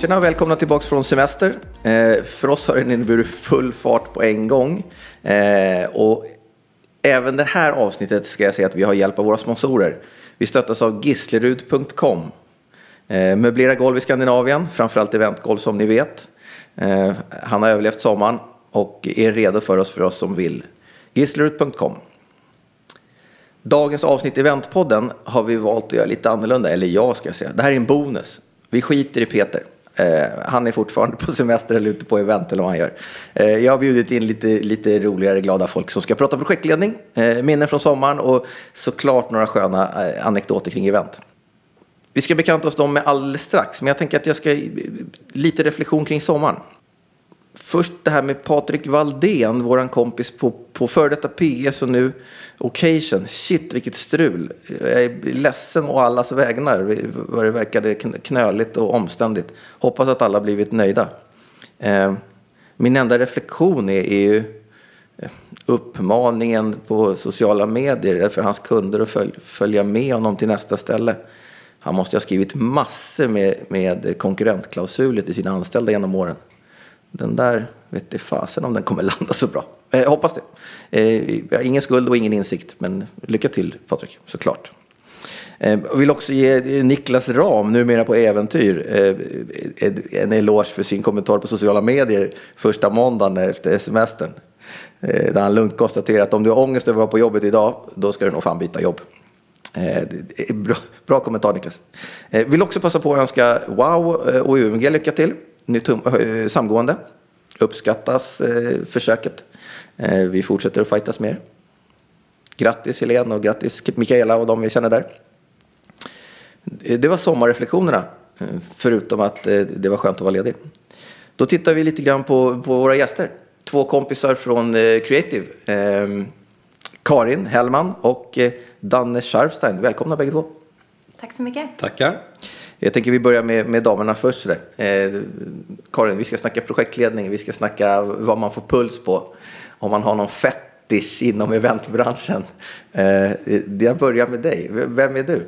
Tjena och välkomna tillbaka från semester. Eh, för oss har den inneburit full fart på en gång. Eh, och även det här avsnittet ska jag säga att vi har hjälp av våra sponsorer. Vi stöttas av Gislerud.com. Eh, möblera golv i Skandinavien, framförallt eventgolv som ni vet. Eh, han har överlevt sommaren och är redo för oss för oss som vill. Gislerud.com. Dagens avsnitt i Eventpodden har vi valt att göra lite annorlunda, eller jag ska säga. Det här är en bonus. Vi skiter i Peter. Eh, han är fortfarande på semester eller ute på event eller vad han gör. Eh, jag har bjudit in lite, lite roligare, glada folk som ska prata projektledning, eh, minnen från sommaren och såklart några sköna eh, anekdoter kring event. Vi ska bekanta oss dem med alldeles strax, men jag tänker att jag ska eh, lite reflektion kring sommaren. Först det här med Patrik Valdén, våran kompis på, på före detta PS och nu Occasion. Shit vilket strul. Jag är ledsen å allas vägnar vad det verkade knöligt och omständigt. Hoppas att alla blivit nöjda. Eh, min enda reflektion är, är ju eh, uppmaningen på sociala medier för hans kunder att följ, följa med honom till nästa ställe. Han måste ha skrivit massor med, med konkurrentklausuler till sina anställda genom åren. Den där vet det fasen om den kommer landa så bra. Eh, hoppas det. Eh, jag har ingen skuld och ingen insikt, men lycka till Patrik, såklart. Eh, jag vill också ge Niklas Ram, numera på Äventyr, eh, en eloge för sin kommentar på sociala medier första måndagen efter semestern. Eh, där han lugnt konstaterar att om du har ångest över att vara på jobbet idag, då ska du nog fan byta jobb. Eh, bra, bra kommentar Niklas. Eh, vill också passa på att önska Wow eh, och UMG lycka till nytt eh, samgående. Uppskattas eh, försöket. Eh, vi fortsätter att fightas mer. Grattis Helene och grattis Mikaela och de vi känner där. Det var sommarreflektionerna, förutom att det var skönt att vara ledig. Då tittar vi lite grann på, på våra gäster. Två kompisar från Creative. Karin Hellman och Danne Scharfstein. Välkomna bägge två. Tack så mycket. Tackar. Jag tänker vi börjar med, med damerna först. Eh, Karin, vi ska snacka projektledning, vi ska snacka vad man får puls på. Om man har någon fetish inom eventbranschen. Eh, jag börjar med dig. Vem är du?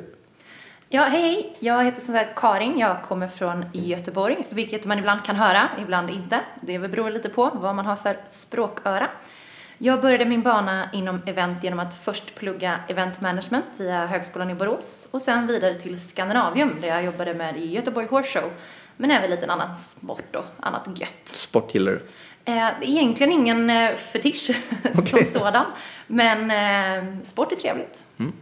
Ja, hej, hej. Jag heter som sagt Karin. Jag kommer från Göteborg, vilket man ibland kan höra, ibland inte. Det beror lite på vad man har för språköra. Jag började min bana inom event genom att först plugga event management via Högskolan i Borås och sen vidare till Skandinavium där jag jobbade med i Göteborg Horse Show men även lite annat sport och annat gött. Sport gillar du? Eh, egentligen ingen eh, fetisch okay. som sådan men eh, sport är trevligt. Mm.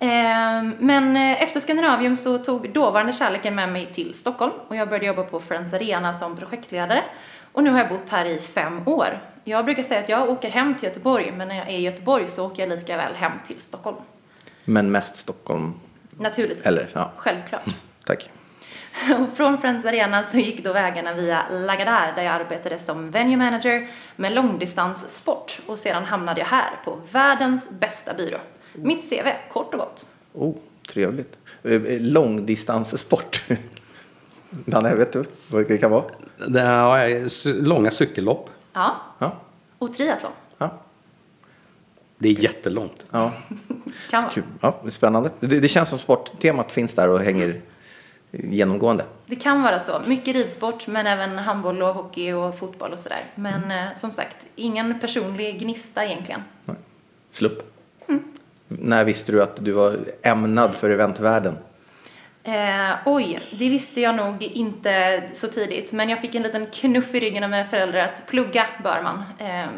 Eh, men eh, efter Skandinavium så tog dåvarande kärleken med mig till Stockholm och jag började jobba på Friends Arena som projektledare och nu har jag bott här i fem år. Jag brukar säga att jag åker hem till Göteborg, men när jag är i Göteborg så åker jag lika väl hem till Stockholm. Men mest Stockholm? Naturligtvis. Eller, ja. Självklart. Mm, tack. Och från Friends Arena så gick då vägarna via Lagardère där jag arbetade som venue manager med långdistanssport och sedan hamnade jag här på världens bästa byrå. Mitt CV, kort och gott. Oh, trevligt. Eh, eh, långdistanssport. Danne, vet du vad det kan vara? Det är långa cykellopp. Ja. ja. Och triathlon. Ja. Det är jättelångt. Ja. kan vara. Ja, spännande. Det, det, känns som sporttemat finns där och hänger genomgående. Det kan vara så. Mycket ridsport men även handboll och hockey och fotboll och sådär. Men mm. eh, som sagt, ingen personlig gnista egentligen. Nej. Slump. Mm. När visste du att du var ämnad för eventvärlden? Eh, oj, det visste jag nog inte så tidigt, men jag fick en liten knuff i ryggen av mina föräldrar att plugga bör man. Eh,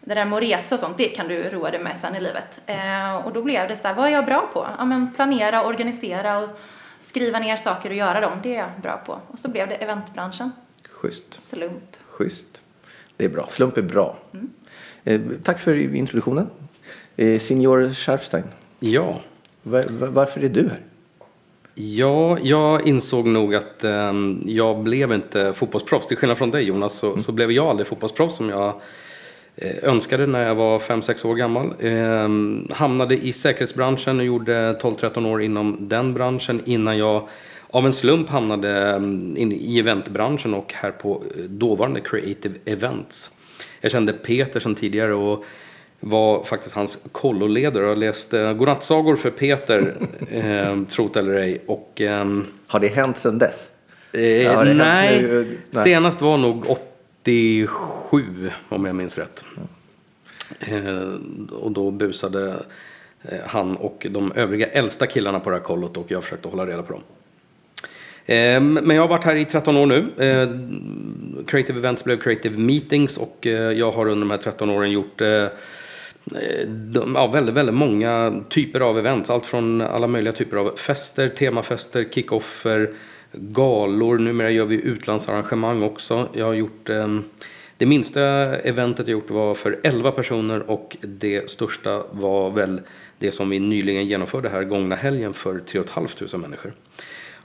det där med att resa och sånt, det kan du roa dig med sen i livet. Eh, och då blev det så här, vad är jag bra på? Ja, men planera, organisera och skriva ner saker och göra dem, det är jag bra på. Och så blev det eventbranschen. Schysst. Slump. Schysst. Det är bra. Slump är bra. Mm. Eh, tack för introduktionen. Eh, Senior Sharpstein. Ja. Var, var, varför är du här? Ja, jag insåg nog att eh, jag blev inte fotbollsproffs. Till skillnad från dig Jonas så, mm. så blev jag aldrig fotbollsproffs som jag eh, önskade när jag var 5-6 år gammal. Eh, hamnade i säkerhetsbranschen och gjorde 12-13 år inom den branschen innan jag av en slump hamnade ehm, in i eventbranschen och här på eh, dåvarande Creative Events. Jag kände Peter som tidigare och var faktiskt hans kolloledare och läste godnattsagor för Peter, eh, trot eller ej. Och, eh, Har det hänt sedan dess? Eh, nej, nu? Nej. senast var nog 87 om jag minns rätt. Eh, och då busade eh, han och de övriga äldsta killarna på det här kollot och jag försökte hålla reda på dem. Eh, Men jag har varit här i 13 år nu. Eh, Creative Events blev Creative Meetings och eh, jag har under de här 13 åren gjort eh, eh, Eh, de, ja, väldigt, väldigt många typer av events. Allt från alla möjliga typer av fester, temafester, kickoffer, galor. Numera gör vi utlandsarrangemang också. Jag har gjort eh, det minsta eventet jag gjort var för 11 personer och det största var väl det som vi nyligen genomförde här gångna helgen för 3 500 människor.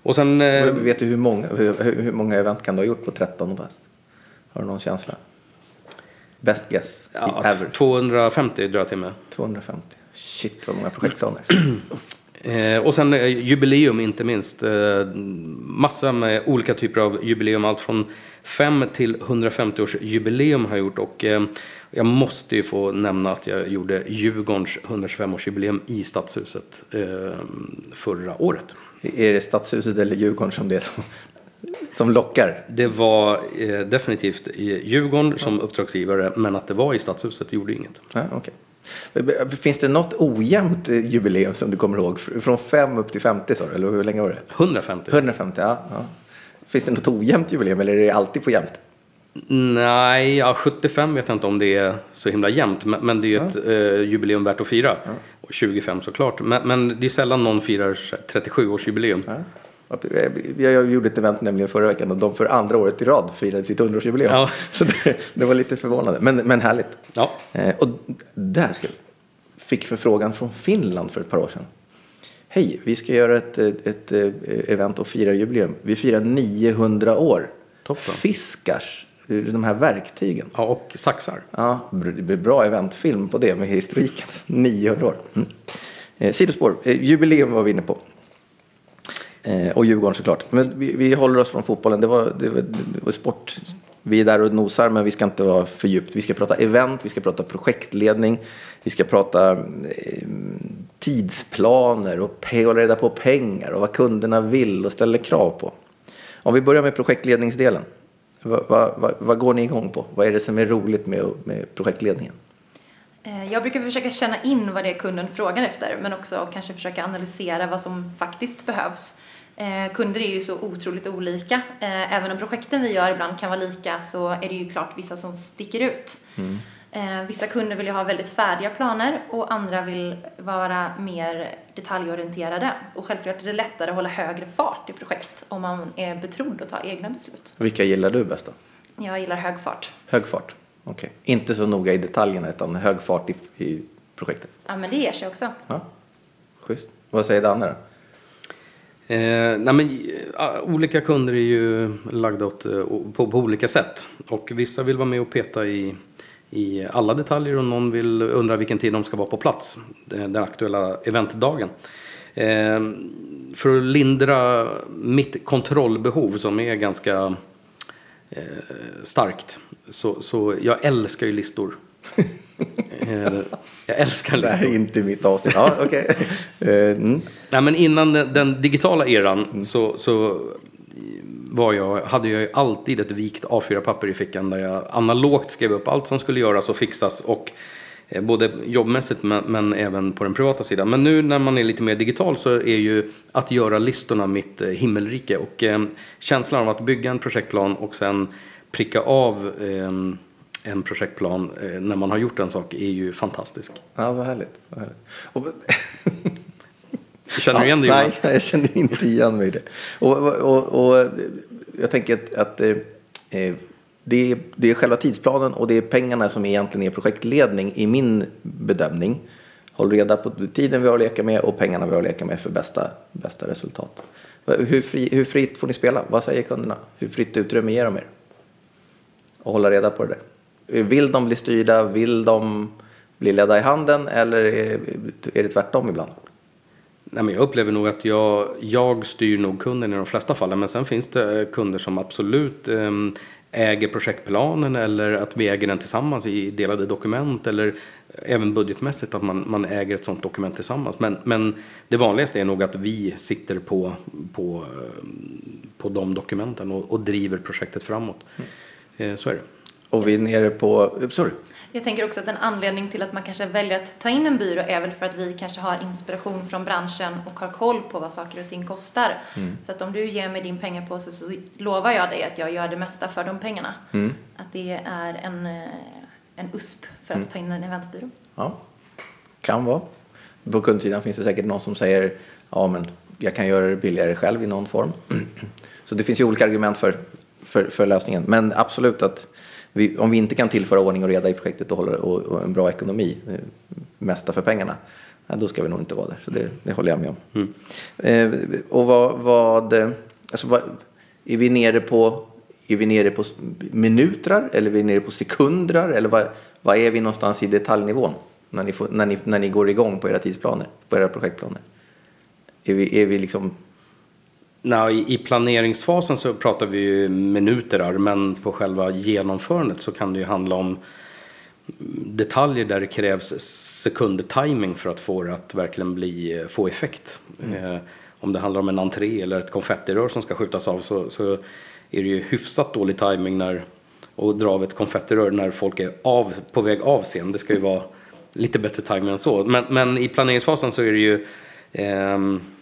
Och sen... eh, Vet du hur många, hur, hur många event kan du ha gjort på 13 och bäst? Har du någon känsla? Best guess? Ja, average? 250 drar jag till med. 250. Shit vad många projektplaner. Eh, och sen eh, jubileum inte minst. Eh, massa med olika typer av jubileum. Allt från 5 till 150 års jubileum har jag gjort. Och eh, jag måste ju få nämna att jag gjorde Djurgårdens 125-årsjubileum i Stadshuset eh, förra året. är det Stadshuset eller Djurgården som det är som, som lockar? Det var eh, definitivt i Djurgården som uppdragsgivare. Men att det var i Stadshuset gjorde inget. Ja, okej. Finns det något ojämnt eh, jubileum som du kommer ihåg? Fr- Från 5 upp till 50 sa du, eller hur länge var det? 150. 150, ja. ja. Finns det något ojämnt jubileum eller är det alltid på jämnt? Nej, ja, 75 vet jag inte om det är så himla jämnt. Men, men det är ju ett eh, jubileum värt att fira. Och 25 såklart. Men, men det är sällan någon firar 37-årsjubileum. Ja. Jag jag gjorde ett event nämligen förra veckan och de för andra året i rad firade sitt 100-årsjubileum. Ja. Så det, det var lite förvånande, men, men härligt. Ja. Eh, och där ska. Fick förfrågan från Finland för ett par år sedan. Hej, vi ska göra ett, ett, ett eh, event och fira jubileum. Vi firar 900 år. Toppen. Fiskars, de här verktygen. ja, och saxar. Ja, det blir bra eventfilm på det med historiken. 900 år. Mm. Eh, sidospår, eh, jubileum var vi inne på. Eh, och Djurgården såklart. Men vi, vi håller oss från fotbollen. Det var, det, var, det var sport. Vi är där och nosar men vi ska inte vara för djupt. Vi ska prata event, vi ska prata projektledning. Vi ska prata eh, tidsplaner och hålla reda på pengar och vad kunderna vill och ställer krav på. Om vi börjar med projektledningsdelen. Vad, vad, vad, går ni igång på? Vad är det som är roligt med, med projektledningen? Eh, jag brukar försöka känna in vad det är kunden frågar efter men också kanske försöka analysera vad som faktiskt behövs. Eh, Kunder är ju så otroligt olika. Eh, Även om projekten vi gör ibland kan vara lika så är det ju klart vissa som sticker ut. Eh, Vissa kunder vill ju ha väldigt färdiga planer och andra vill vara mer detaljorienterade. Och självklart är det lättare att hålla högre fart i projekt om man är betrodd att ta egna beslut. Vilka gillar du bäst då? Jag gillar hög fart. Hög fart? Okej. Inte så noga i detaljerna utan hög fart i, i projektet? Ja, men det ger sig också. Ja, schysst. Vad säger Danne då? Eh, nej men, eh, olika kunder är ju lagda åt, eh, på, på olika sätt. Och vissa vill vara med och peta i, i alla detaljer och någon vill undra vilken tid de ska vara på plats den den aktuella eventdagen. Eh, för att lindra mitt kontrollbehov som är ganska eh, starkt. Så, så jag älskar ju listor. jag älskar Det här listor. är inte mitt avsnitt. Ja, okej. Eh, mm. Nej, men innan den, den digitala eran så, så var jag, hade jag ju alltid ett vikt A4-papper i fickan där jag analogt skrev upp allt som skulle göras och fixas. Och eh, både jobbmässigt men, men även på den privata sidan. Men nu när man är lite mer digital så är ju att göra listorna mitt eh, himmelrike. Och eh, känslan av att bygga en projektplan och sen pricka av eh, en projektplan eh, när man har gjort en sak är ju fantastisk. Ja, vad härligt. Vad härligt. Och, Känner du igen det ja, Jonas? Nej, jag kände inte igen mig i det. Och, och, och jag tänker att, att eh, eh, det, är, det är själva tidsplanen och det är pengarna som egentligen är projektledning i min bedömning. Håll reda på tiden vi har att leka med och pengarna vi har att leka med för bästa, bästa resultat. Hur, fri, hur fritt får ni spela? Vad säger kunderna? Hur fritt utrymme ger de er? Och hålla reda på det där. Vill de bli styrda? Vill de bli ledda i handen? Eller är, det tvärtom ibland? Nej, men jag upplever nog att jag, jag styr nog kunden i de flesta fallen. Men sen finns det eh, kunder som absolut eh, äger projektplanen eller att vi äger den tillsammans i delade dokument. Eller även budgetmässigt att man, man äger ett sådant dokument tillsammans. Men, men det vanligaste är nog att vi sitter på, på, eh, på de dokumenten och, och driver projektet framåt. Eh, så är det. Och vi är nere på, sorry. Jag tänker också att en anledning till att man kanske väljer att ta in en byrå är väl för att vi kanske har inspiration från branschen och har koll på vad saker och ting kostar. Så att om du ger mig din pengapåse så lovar jag dig att jag gör det mesta för de pengarna. Att det är en, eh, en USP för att ta in en eventbyrå. Ja, kan vara. På kundsidan finns det säkert någon som säger ja men jag kan göra det billigare själv i någon form. Så det finns ju olika argument för, för, för lösningen. Men absolut att vi, om vi inte kan tillföra ordning och reda i projektet och, hålla, och, och en bra ekonomi, eh, mesta för pengarna, ja, då ska vi nog inte vara där. Så det, det håller jag med om. Eh, och vad, vad, eh, alltså vad, är vi nere på är vi nere på minuter eller är vi nere på sekunder eller vad, vad är vi någonstans i detaljnivån när ni, får, när, ni, när ni går igång på era tidsplaner, på era projektplaner? Är vi, är vi liksom Nej, i- planeringsfasen så pratar vi ju minuter men på själva genomförandet så kan det ju handla om detaljer där det krävs sekundtiming för att få det att verkligen bli, få effekt. Eh, om det handlar om en entré eller ett konfettirör som ska skjutas av så, så är det ju hyfsat dålig timing när, och dra av ett konfettirör när folk är av, på väg av scen. Det ska ju vara lite bättre timing än så. Men, men i planeringsfasen så är det ju ehm, Eh,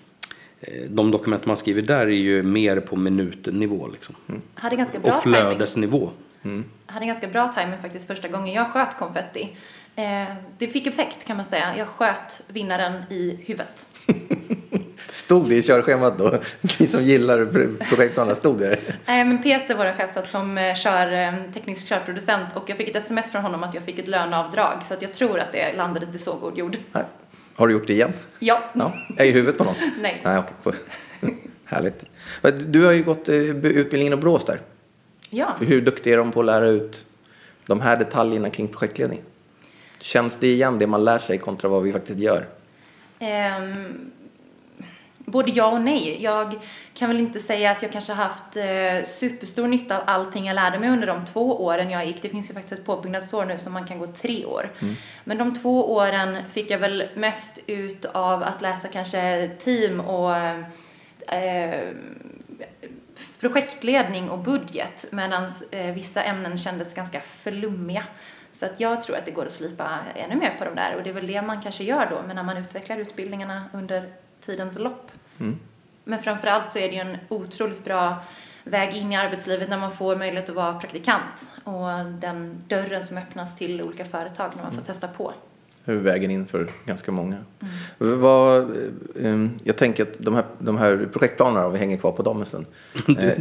de dokument man skriver där är ju mer på minutnivå liksom. Hade ganska bra Och flödesnivå. hade ganska bra timing faktiskt första gången jag sköt konfetti. Eh, det fick effekt kan man säga. Jag sköt vinnaren i huvudet. Stod det i körschemat då? Ni som gillar pro- projektplanerna, stod det? Nej, men Peter, vår chefsatt som eh, kör eh, teknisk körproducent och jag fick ett sms från honom att jag fick ett löneavdrag så att jag tror att det landade till så god jord. Nej. Har du gjort det igen? Ja. Ja. Är i huvudet på någon? Nej. Nej. Får- Härligt. Du har ju gått eh, utbildningen i Borås där. Ja. Hur duktiga är de på att lära ut de här detaljerna kring projektledning? Känns det igen det man lär sig kontra vad vi faktiskt gör? Ehm, både ja och nej. Jag kan väl inte säga att jag kanske har haft eh, superstor nytta av allting jag lärde mig under de två åren jag gick. Det finns ju faktiskt ett påbyggnadsår nu som man kan gå tre år. Men de två åren fick jag väl mest ut av att läsa kanske team och eh, projektledning och budget medan eh, vissa ämnen kändes ganska flummiga. Så att jag tror att det går att slipa ännu mer på de där och det är väl det man kanske gör då men när man utvecklar utbildningarna under tidens lopp. Men framförallt så är det ju en otroligt bra väg in i arbetslivet när man får möjlighet att vara praktikant och den dörren som öppnas till olika företag när man får testa på. Hur vägen in för ganska många. Vad, eh, jag tänker att de här, de här projektplanerna, om vi hänger kvar på dem en stund. Eh,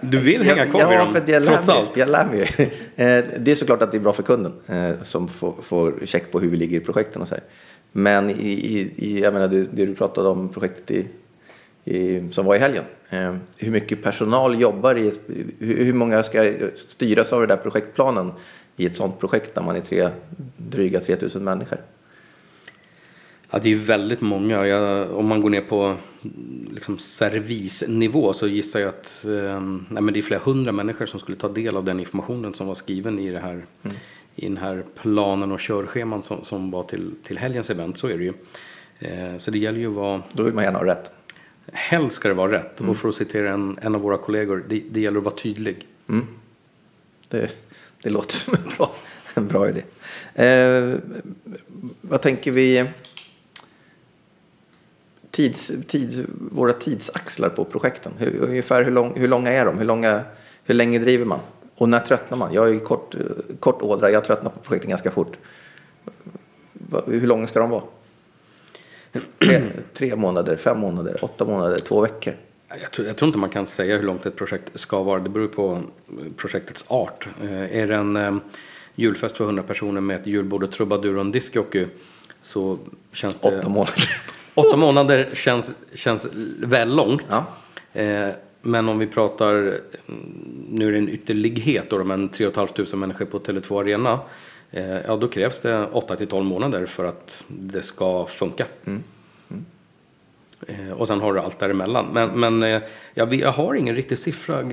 Du vill hänga kvar ja, vid dem, för jag trots mig, allt. Jag lär mig. Eh, Det är såklart att det är bra för kunden eh, som får, får check på hur vi ligger i projekten och så här. Men i, i, jag menar, det, det du pratade om projektet i, som var i helgen. Eh, hur mycket personal jobbar i hur, många ska styras av den där projektplanen i ett sådant projekt där man är tre, dryga 3000 människor? Ja, det är väldigt många. Jag, om man går ner på mm, liksom, servisnivå så gissar jag att eh, nej, men det är flera hundra människor som skulle ta del av den informationen som var skriven i, det här, i den här planen och körscheman som, som var till, till helgens event. Så är det ju. Eh, så det gäller ju att vara Då vill man gärna ha rätt. Helst ska det vara rätt. Och för att citera en, en av våra kollegor, det, det gäller att vara tydlig. Det, det låter som en bra, en bra idé. Eh, vad tänker vi? Tids, tids, våra tidsaxlar på projekten. Hur, ungefär hur, lång, hur långa är de? Hur, långa, hur länge driver man? Och när tröttnar man? Jag är kort, kort ådra. Jag tröttnar på projekten ganska fort. Hur långa ska de vara? Tre, tre månader, fem månader, åtta månader, två veckor. Jag tror, jag tror inte man kan säga hur långt ett projekt ska vara. Det beror på eh, projektets art. Eh, är det en eh, julfest för 100 personer med ett julbord och trubadur och en discjockey så känns det... Åtta månader. Åtta månader känns, känns väl långt. Ja. Eh, men om vi pratar, mm, nu är det en ytterlighet då, men 3 500 människor på Tele2 Arena. Eh, ja, då krävs det 8 till 12 månader för att det ska funka. Eh, och sen har du allt däremellan. Men, men eh, jag, vet- jag har ingen riktig siffra.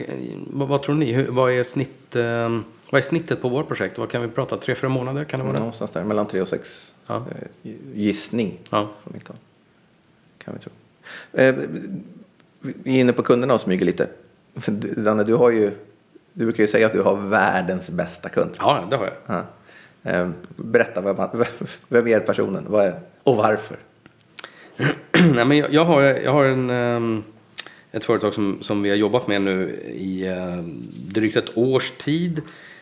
Vad, vad tror ni? Vad, är snitt, vad är snittet på vårt projekt? Vad kan vi prata? Tre, fyra månader? Kan det vara det? Någonstans där, mellan tre och sex. Ja. Gissning. Ja. från mitt håll. Kan vi tro. Vi är inne på kunderna och smyger lite. Danne, du har ju, du brukar ju säga att du har världens bästa kund. Ja, det har jag. Ja. Eh, berätta, vem, vem är personen Vad är, och varför? Nej, men jag, jag har, jag har en, ehm, ett företag som, som vi har jobbat med nu i eh, drygt ett års tid.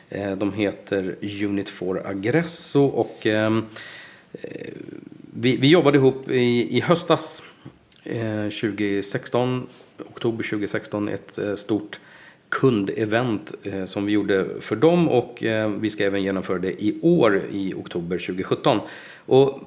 Eh, de heter Unit for Aggresso och ehm, vi, vi jobbade ihop i, i höstas 2016, oktober 2016, ett stort kundevent eh, som vi gjorde för dem och eh, vi ska även genomföra det i år i oktober 2017. Och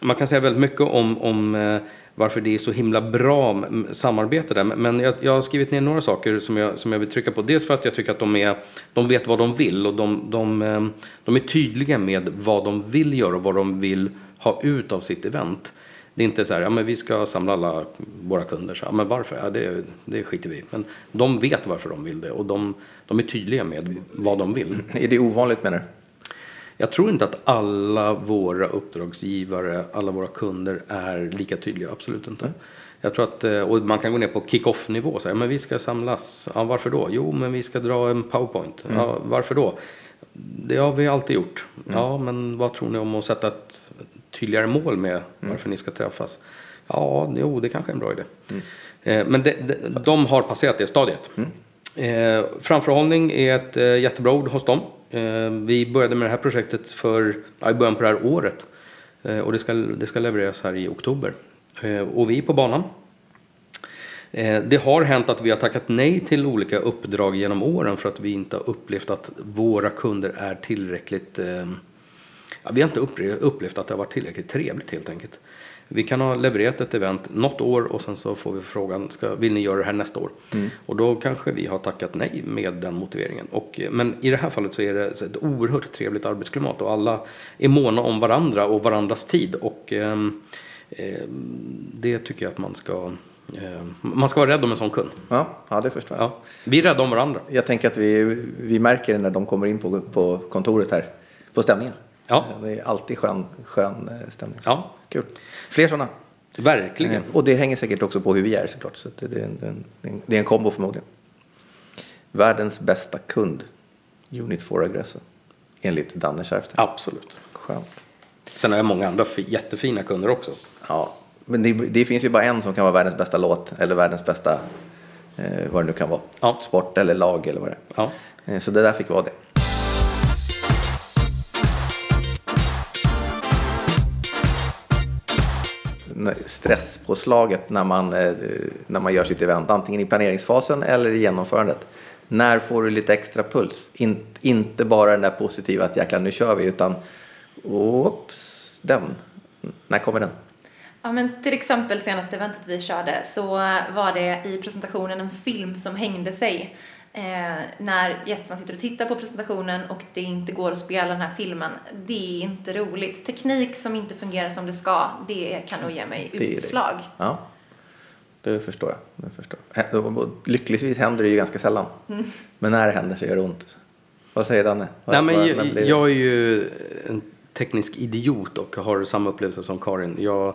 man kan säga väldigt mycket om, om eh, varför det är så himla bra samarbete där. Men jag, jag har skrivit ner några saker som jag, som jag vill trycka på. Dels för att jag tycker att de, är, de vet vad de vill och de, de, eh, de är tydliga med vad de vill göra och vad de vill ha ut av sitt event. Det är inte så här, ja men vi ska samla alla våra kunder. Så, ja, men varför? Ja, det, det skiter vi i. Men de vet varför de vill det och de, de är tydliga med vad de vill. Är det ovanligt menar du? Jag tror inte att alla våra uppdragsgivare, alla våra kunder är lika tydliga. Absolut inte. Jag tror att, eh, och man kan gå ner på kick-off nivå och säga, men vi ska samlas. Ja, varför då? Jo, men vi ska dra en powerpoint. Ja, varför då? Det har vi alltid gjort. Ja, men vad tror ni om att sätta ett tydligare mål med varför ni ska träffas? Ja, jo, det kanske är en bra idé. Eh, Men det, det, de har passerat det stadiet. Eh, framförhållning är ett eh, jättebra ord hos dem. Eh, vi började med det här projektet för, ja, i början på det här året. Eh, och det ska, det ska levereras här i oktober. Eh, och vi är på banan. Det har hänt att vi har tackat nej till olika uppdrag genom åren för att vi inte har upplevt att våra kunder är tillräckligt... Ja, vi har inte upplevt, att det har varit tillräckligt trevligt helt enkelt. Vi kan ha levererat ett event något år och sen så får vi frågan, ska, vill ni göra det här nästa år? Och då kanske vi har tackat nej med den motiveringen. Och, eh, men i det här fallet så är det ett oerhört trevligt arbetsklimat och alla är måna om varandra och varandras tid. Och ehm, eh, det tycker jag att man ska, eh, man ska vara rädd om en sån kund. Ja, ja det förstår jag. Ja. Vi är rädda om varandra. Jag tänker att vi, vi märker det när de kommer in på, på kontoret här, på stämningen. Ja. Det är alltid skön, skön eh, stämning. Ja. Kul. Fler sådana. Verkligen. Och det hänger säkert också på hur vi är såklart. Så det, är en- det, är en- det är en kombo förmodligen. Världens bästa kund. Unit for Aggressor. Enligt Danne Kärfter. Absolut. Skönt. Sen har jag många andra fi- jättefina kunder också. Ja, men det, det finns ju bara en som kan vara världens bästa låt eller världens bästa, eh, vad det nu kan vara. Ja. Sport eller lag eller vad det är. Ja. Eh, Så det där fick vara det. Stresspåslaget när man, eh, när man gör sitt event, antingen i planeringsfasen eller i genomförandet. När får du lite extra puls? In, inte bara den där positiva att jäklar nu kör vi, utan oops, den. När kommer den? Ja, men till exempel senaste eventet vi körde så var det i presentationen en film som hängde sig. Eh, när gästerna sitter och tittar på presentationen och det inte går att spela den här filmen. Det är inte roligt. Teknik som inte fungerar som det ska, det kan nog ge mig Det är det. utslag. Ja, det förstår jag. Det förstår och Lyckligtvis händer det ju ganska sällan. Men när det händer så gör det ont. Vad säger Danne? Vad- Nej, men vad- jag, det? jag är ju en teknisk idiot och har samma upplevelse som Karin. Jag,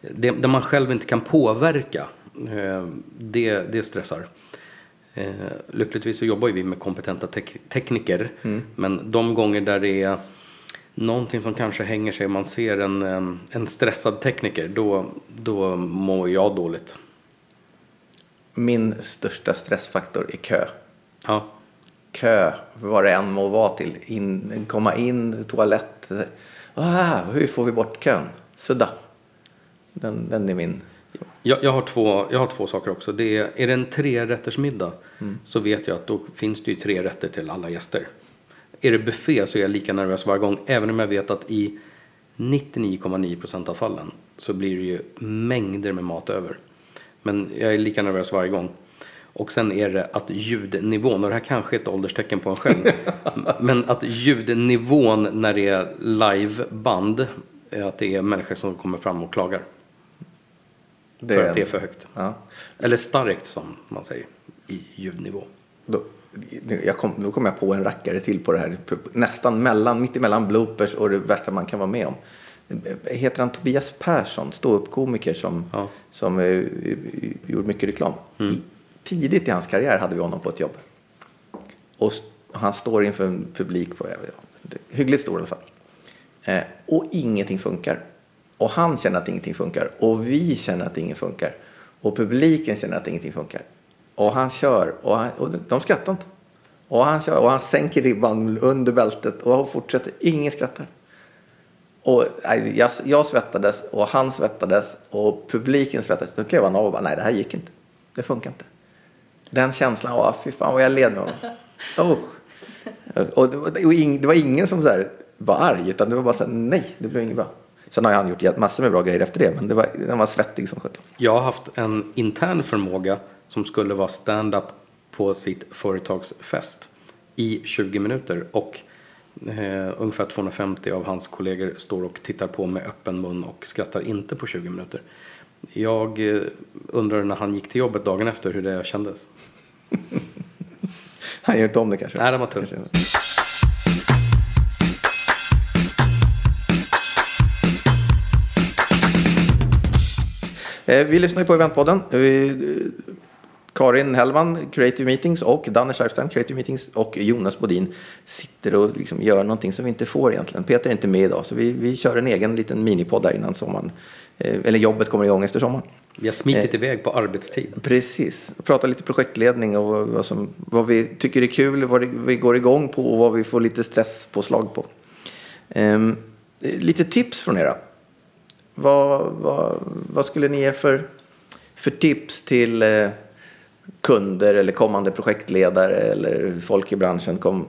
det, det man själv inte kan påverka, eh, det, det stressar. Eh, lyckligtvis så jobbar ju vi med kompetenta tek- tekniker. Men de gånger där det är någonting som kanske hänger sig, man ser en, en, en stressad tekniker, då, då mår jag dåligt. Min största stressfaktor är kö. Ja, Kö, vad det än må vara till. In, komma in, toalett. Ah, hur får vi bort kön? Sudda. Den, den är min. Jag, jag, har två, jag har två saker också. Det är, är det en trerättersmiddag så vet jag att då finns det ju tre rätter till alla gäster. Är det buffé så är jag lika nervös varje gång. Även om jag vet att i 99,9% av fallen så blir det ju mängder med mat över. Men jag är lika nervös varje gång. Och sen är det att ljudnivån, och det här kanske är ett ålderstecken på en själv, men att ljudnivån när det är liveband, är att det är människor som kommer fram och klagar. Det för att det är för högt. Ja. Eller starkt som man säger i ljudnivå. Då, jag kom, då kom jag på en rackare till på det här. Nästan mellan, mitt emellan bloopers och det värsta man kan vara med om. Heter han Tobias Persson, ståuppkomiker som, Ja. som eh, gjorde mycket reklam. I tidigt i hans karriär hade vi honom på ett jobb. Och st- han står inför en publik på, inte, hyggligt stor i alla fall. Eh, och ingenting funkar. Och han känner att ingenting funkar. Och vi känner att ingenting funkar. Och publiken känner att ingenting funkar. Och han kör och, han, och de skrattar inte. Och han kör och han sänker ribban under bältet och fortsätter. Ingen skrattar. Och jag, jag svettades och han svettades och publiken svettades. Då klev han av och bara, nej det här gick inte. Det funkar inte. Den känslan, åh fy fan vad jag led med honom. Usch. Och det, var, det var ingen som så här var arg utan det var bara så här, nej det blev inget bra. Sen har han gjort massor med bra grejer efter det men det var, han var svettig som sjutton. Jag har haft en intern förmåga som skulle vara stand-up på sitt företagsfest i 20 minuter och eh, ungefär 250 av hans kollegor står och tittar på med öppen mun och skrattar inte på 20 minuter. Jag eh, undrar när han gick till jobbet dagen efter hur det kändes. Han gör inte om det kanske. Nej, det var tuff. Vi lyssnar ju på Eventpodden. Eh, Karin Hellman, Creative Meetings och Danne Scheifstein, Creative Meetings och Jonas Bodin sitter och liksom gör någonting som vi inte får egentligen. Peter är inte med idag så vi, vi kör en egen liten minipodd där innan sommaren. Eh, Eller jobbet kommer igång efter sommaren. Vi har smitit iväg på arbetstid. Precis, prata lite projektledning och vad, vad, som, vad vi tycker är kul, vad vi går igång på och vad vi får lite stresspåslag på. Ehm, lite tips från er. Vad, vad, vad skulle ni ge för, för tips till eh, kunder eller kommande projektledare eller folk i branschen? Kom,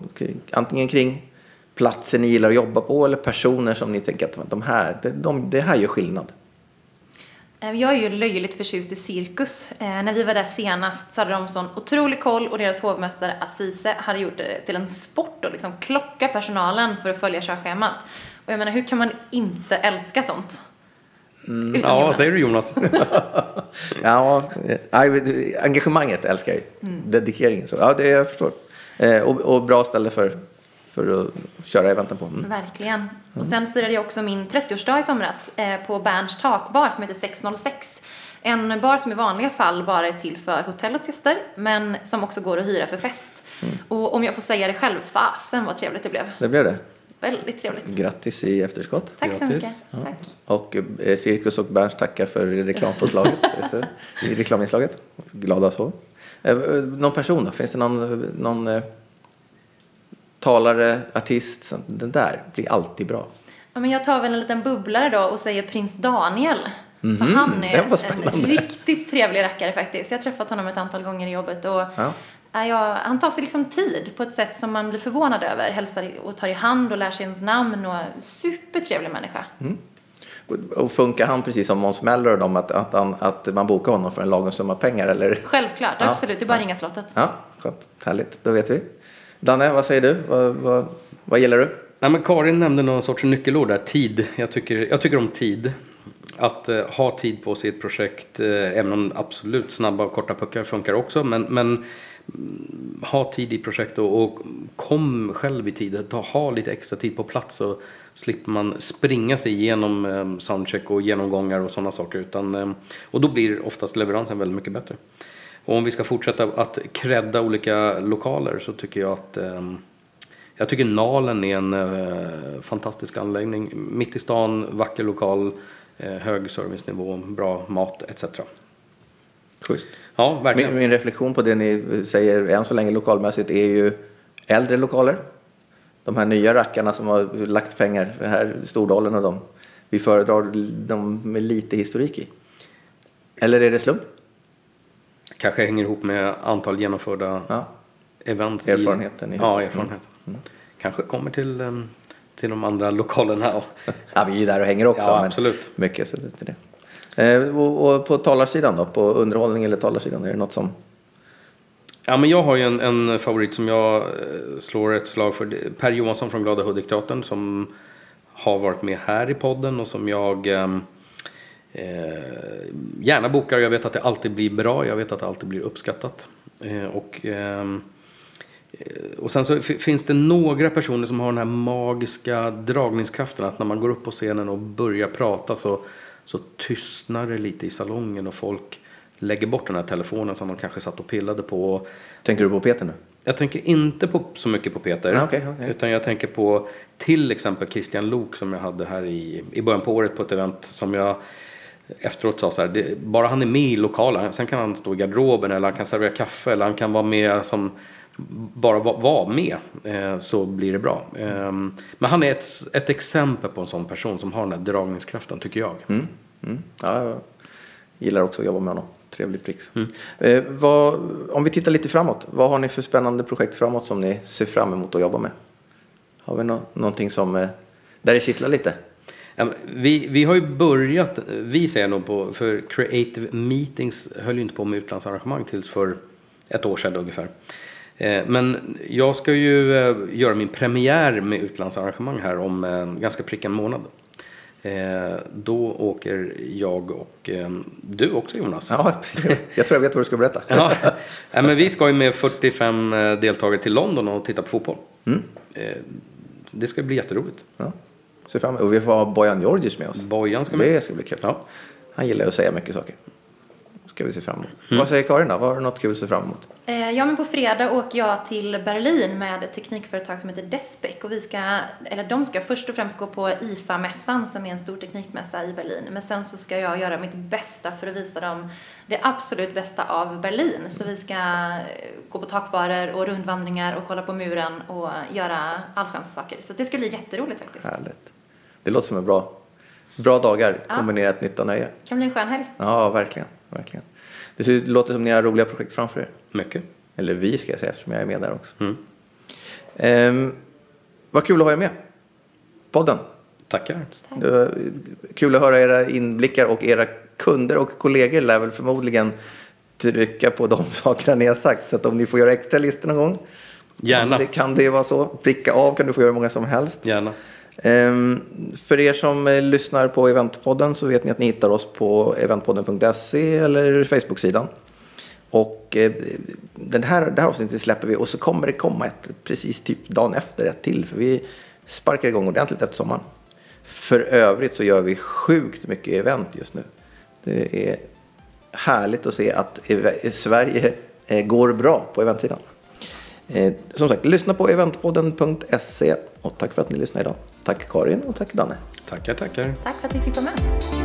antingen kring platser ni gillar att jobba på eller personer som ni tänker att de här, de, de, det här gör skillnad. Eh, jag är ju löjligt förtjust i cirkus. Eh, när vi var där senast så hade de sån otrolig koll och deras hovmästare Assise hade gjort det till en sport och liksom klocka personalen för att följa körschemat. Och jag menar, hur kan man inte älska sånt? Utan Ja, vad Jonas. säger du Jonas? Ja, eh, nej, engagemanget älskar jag ju. Dedikeringen. Så, ja, det jag förstår. Eh, och, och bra ställe för, för att köra eventen på. Mm. Verkligen. Och sen firade jag också min 30-årsdag i somras eh, på Berns takbar som heter 606. En bar som i vanliga fall bara är till för hotellets gäster, men som också går att hyra för fest. Och om jag får säga det själv, fasen vad trevligt det blev. Det blev det. Väldigt trevligt. Grattis i efterskott. Tack så Grattis. mycket. Tack. Och eh, Cirkus och Berns tackar för reklampåslaget. Så, I reklaminslaget. Glada så. Eh, eh, någon person då? Finns det någon, någon eh, talare, artist? Som, den där blir alltid bra. Ja, men jag tar väl en liten bubblare då och säger prins Daniel. För han är en riktigt trevlig rackare faktiskt. Jag har träffat honom ett antal gånger i jobbet och Ja. Ja, jag, han tar sig liksom tid på ett sätt som man blir förvånad över. Hälsar i- och tar i hand och lär sig ens namn och supertrevlig människa. Och- Och funkar han precis som Måns Möller och dem att, att, han, att man bokar honom för en lagom summa pengar? Eller? Självklart, Ja. absolut. Det är bara att ringa slottet. Ja, skönt. Härligt, då vet vi. Danne, vad säger du? Vad, vad, vad gillar du? Nej, men Karin nämnde någon sorts nyckelord där, tid. Jag tycker, jag tycker om tid. Att eh, ha tid på sitt projekt, eh, även om absolut snabba och korta puckar funkar också. Men, men mm, ha tid i projekt och, och kom själv i tid. Ta, ha lite extra tid på plats så slipper man springa sig igenom eh, soundcheck och genomgångar och sådana saker. Utan, eh, och då blir oftast leveransen väldigt mycket bättre. Och om vi ska fortsätta att credda olika lokaler så tycker jag att eh, jag tycker Nalen är en eh, fantastisk anläggning. Mitt i stan, vacker lokal, eh, hög servicenivå, bra mat etc. Schysst. Ja, verkligen. Min, min reflektion på det ni säger än så länge lokalmässigt är ju äldre lokaler. De här nya rackarna som har lagt pengar, här Stordalen och dem. Vi föredrar de med lite historik i. Eller är det slump? Kanske hänger ihop med antal genomförda Ja. events. Erfarenheten i i, Ja, huset. erfarenhet. Kanske kommer till, eh, till de andra lokalerna. Ja, vi är ju där och hänger också. Ja, absolut. Mycket, så det är det. Eh, och, och på talarsidan då? På underhållning eller talarsidan? Är det något som... Ja, men jag har ju en, en favorit som jag eh, slår ett slag för. Per Johansson från Glada Hudik-teatern som har varit med här i podden och som jag ehm, eh, gärna bokar. Jag vet att det alltid blir bra, jag vet att det alltid blir uppskattat. Eh, och, ehm, eh, och sen så finns det några personer som har den här magiska dragningskraften att när man går upp på scenen och börjar prata så, så tystnar det lite i salongen och folk lägger bort den här telefonen som de kanske satt och pillade på. Tänker du på Peter nu? Jag tänker inte på, så mycket på Peter. Ah, okej, okej. Utan jag tänker på till exempel Christian Lok som jag hade här i, i början på året på ett event som jag efteråt sa så här, det, bara han är med i lokalen, sen kan han stå i garderoben eller han kan servera kaffe eller han kan vara med som bara vara var med eh, så blir det bra. Eh, men han är ett, ett exempel på en sån person som har den där dragningskraften tycker jag. Mm. Mm. Ja, jag gillar också att jobba med honom. Trevlig prick. Eh, vad, om vi tittar lite framåt. Vad har ni för spännande projekt framåt som ni ser fram emot att jobba med? Har vi nå någonting som, eh, där det kittlar lite? Vi, vi har ju börjat, vi säger nog på, för Creative Meetings höll ju inte på med utlandsarrangemang tills för ett år sedan ungefär. Eh, Men jag ska ju eh, göra min premiär med utlandsarrangemang här om eh, ganska prick en månad. Eh, Då åker jag och eh, du också Jonas. Ja, jag tror jag vet vad du ska berätta. Ja, men vi ska ju med 45 deltagare till London och titta på fotboll. Mm. Eh, Det ska bli jätteroligt. Ja. Ser fram emot. Och vi får ha Bojan Georgic med oss. Bojan ska med. Det ska bli kul. Ja. Han gillar att säga mycket saker. Ska vi se fram emot. Vad säger Karin då? Vad har du något kul att se fram emot? Eh, Ja, men på fredag åker jag till Berlin med ett teknikföretag som heter Despec och vi ska, eller de ska först och främst gå på IFA-mässan som är en stor teknikmässa i Berlin. Men sen så ska jag göra mitt bästa för att visa dem det absolut bästa av Berlin. Så vi ska eh, gå på takbarer och rundvandringar och kolla på muren och göra allsköns saker. Så det ska bli jätteroligt faktiskt. Härligt. Det låter som en bra, bra dagar Ja. kombinerat nytta och nöje. kan bli en skön helg. Ja, verkligen. verkligen. Det ser- låter som ni har roliga projekt framför er. Mycket. Eller vi ska jag säga eftersom jag är med där också. Mm. Ehm, vad kul att ha er med. Podden. Tackar. Var kul att höra era inblickar och era kunder och kollegor lär väl förmodligen trycka på de sakerna ni har sagt. Så att om ni får göra extra listor någon gång. Gärna. Det kan det vara så. Pricka av kan du få göra hur många som helst. Gärna. Ehm, för er som eh, lyssnar på Eventpodden så vet ni att ni hittar oss på eventpodden.se eller Facebook-sidan. Och eh, den här, det här avsnittet släpper vi och så kommer det komma ett precis typ dagen efter ett till. För vi sparkar igång ordentligt efter sommaren. För övrigt så gör vi sjukt mycket event just nu. Det är härligt att se att Sverige eh, går bra på eventsidan. Eh, som sagt, lyssna på eventpodden.se och tack för att ni lyssnade idag. Tack Karin och tack Danne. Tackar, tackar. Tack för att vi fick vara med.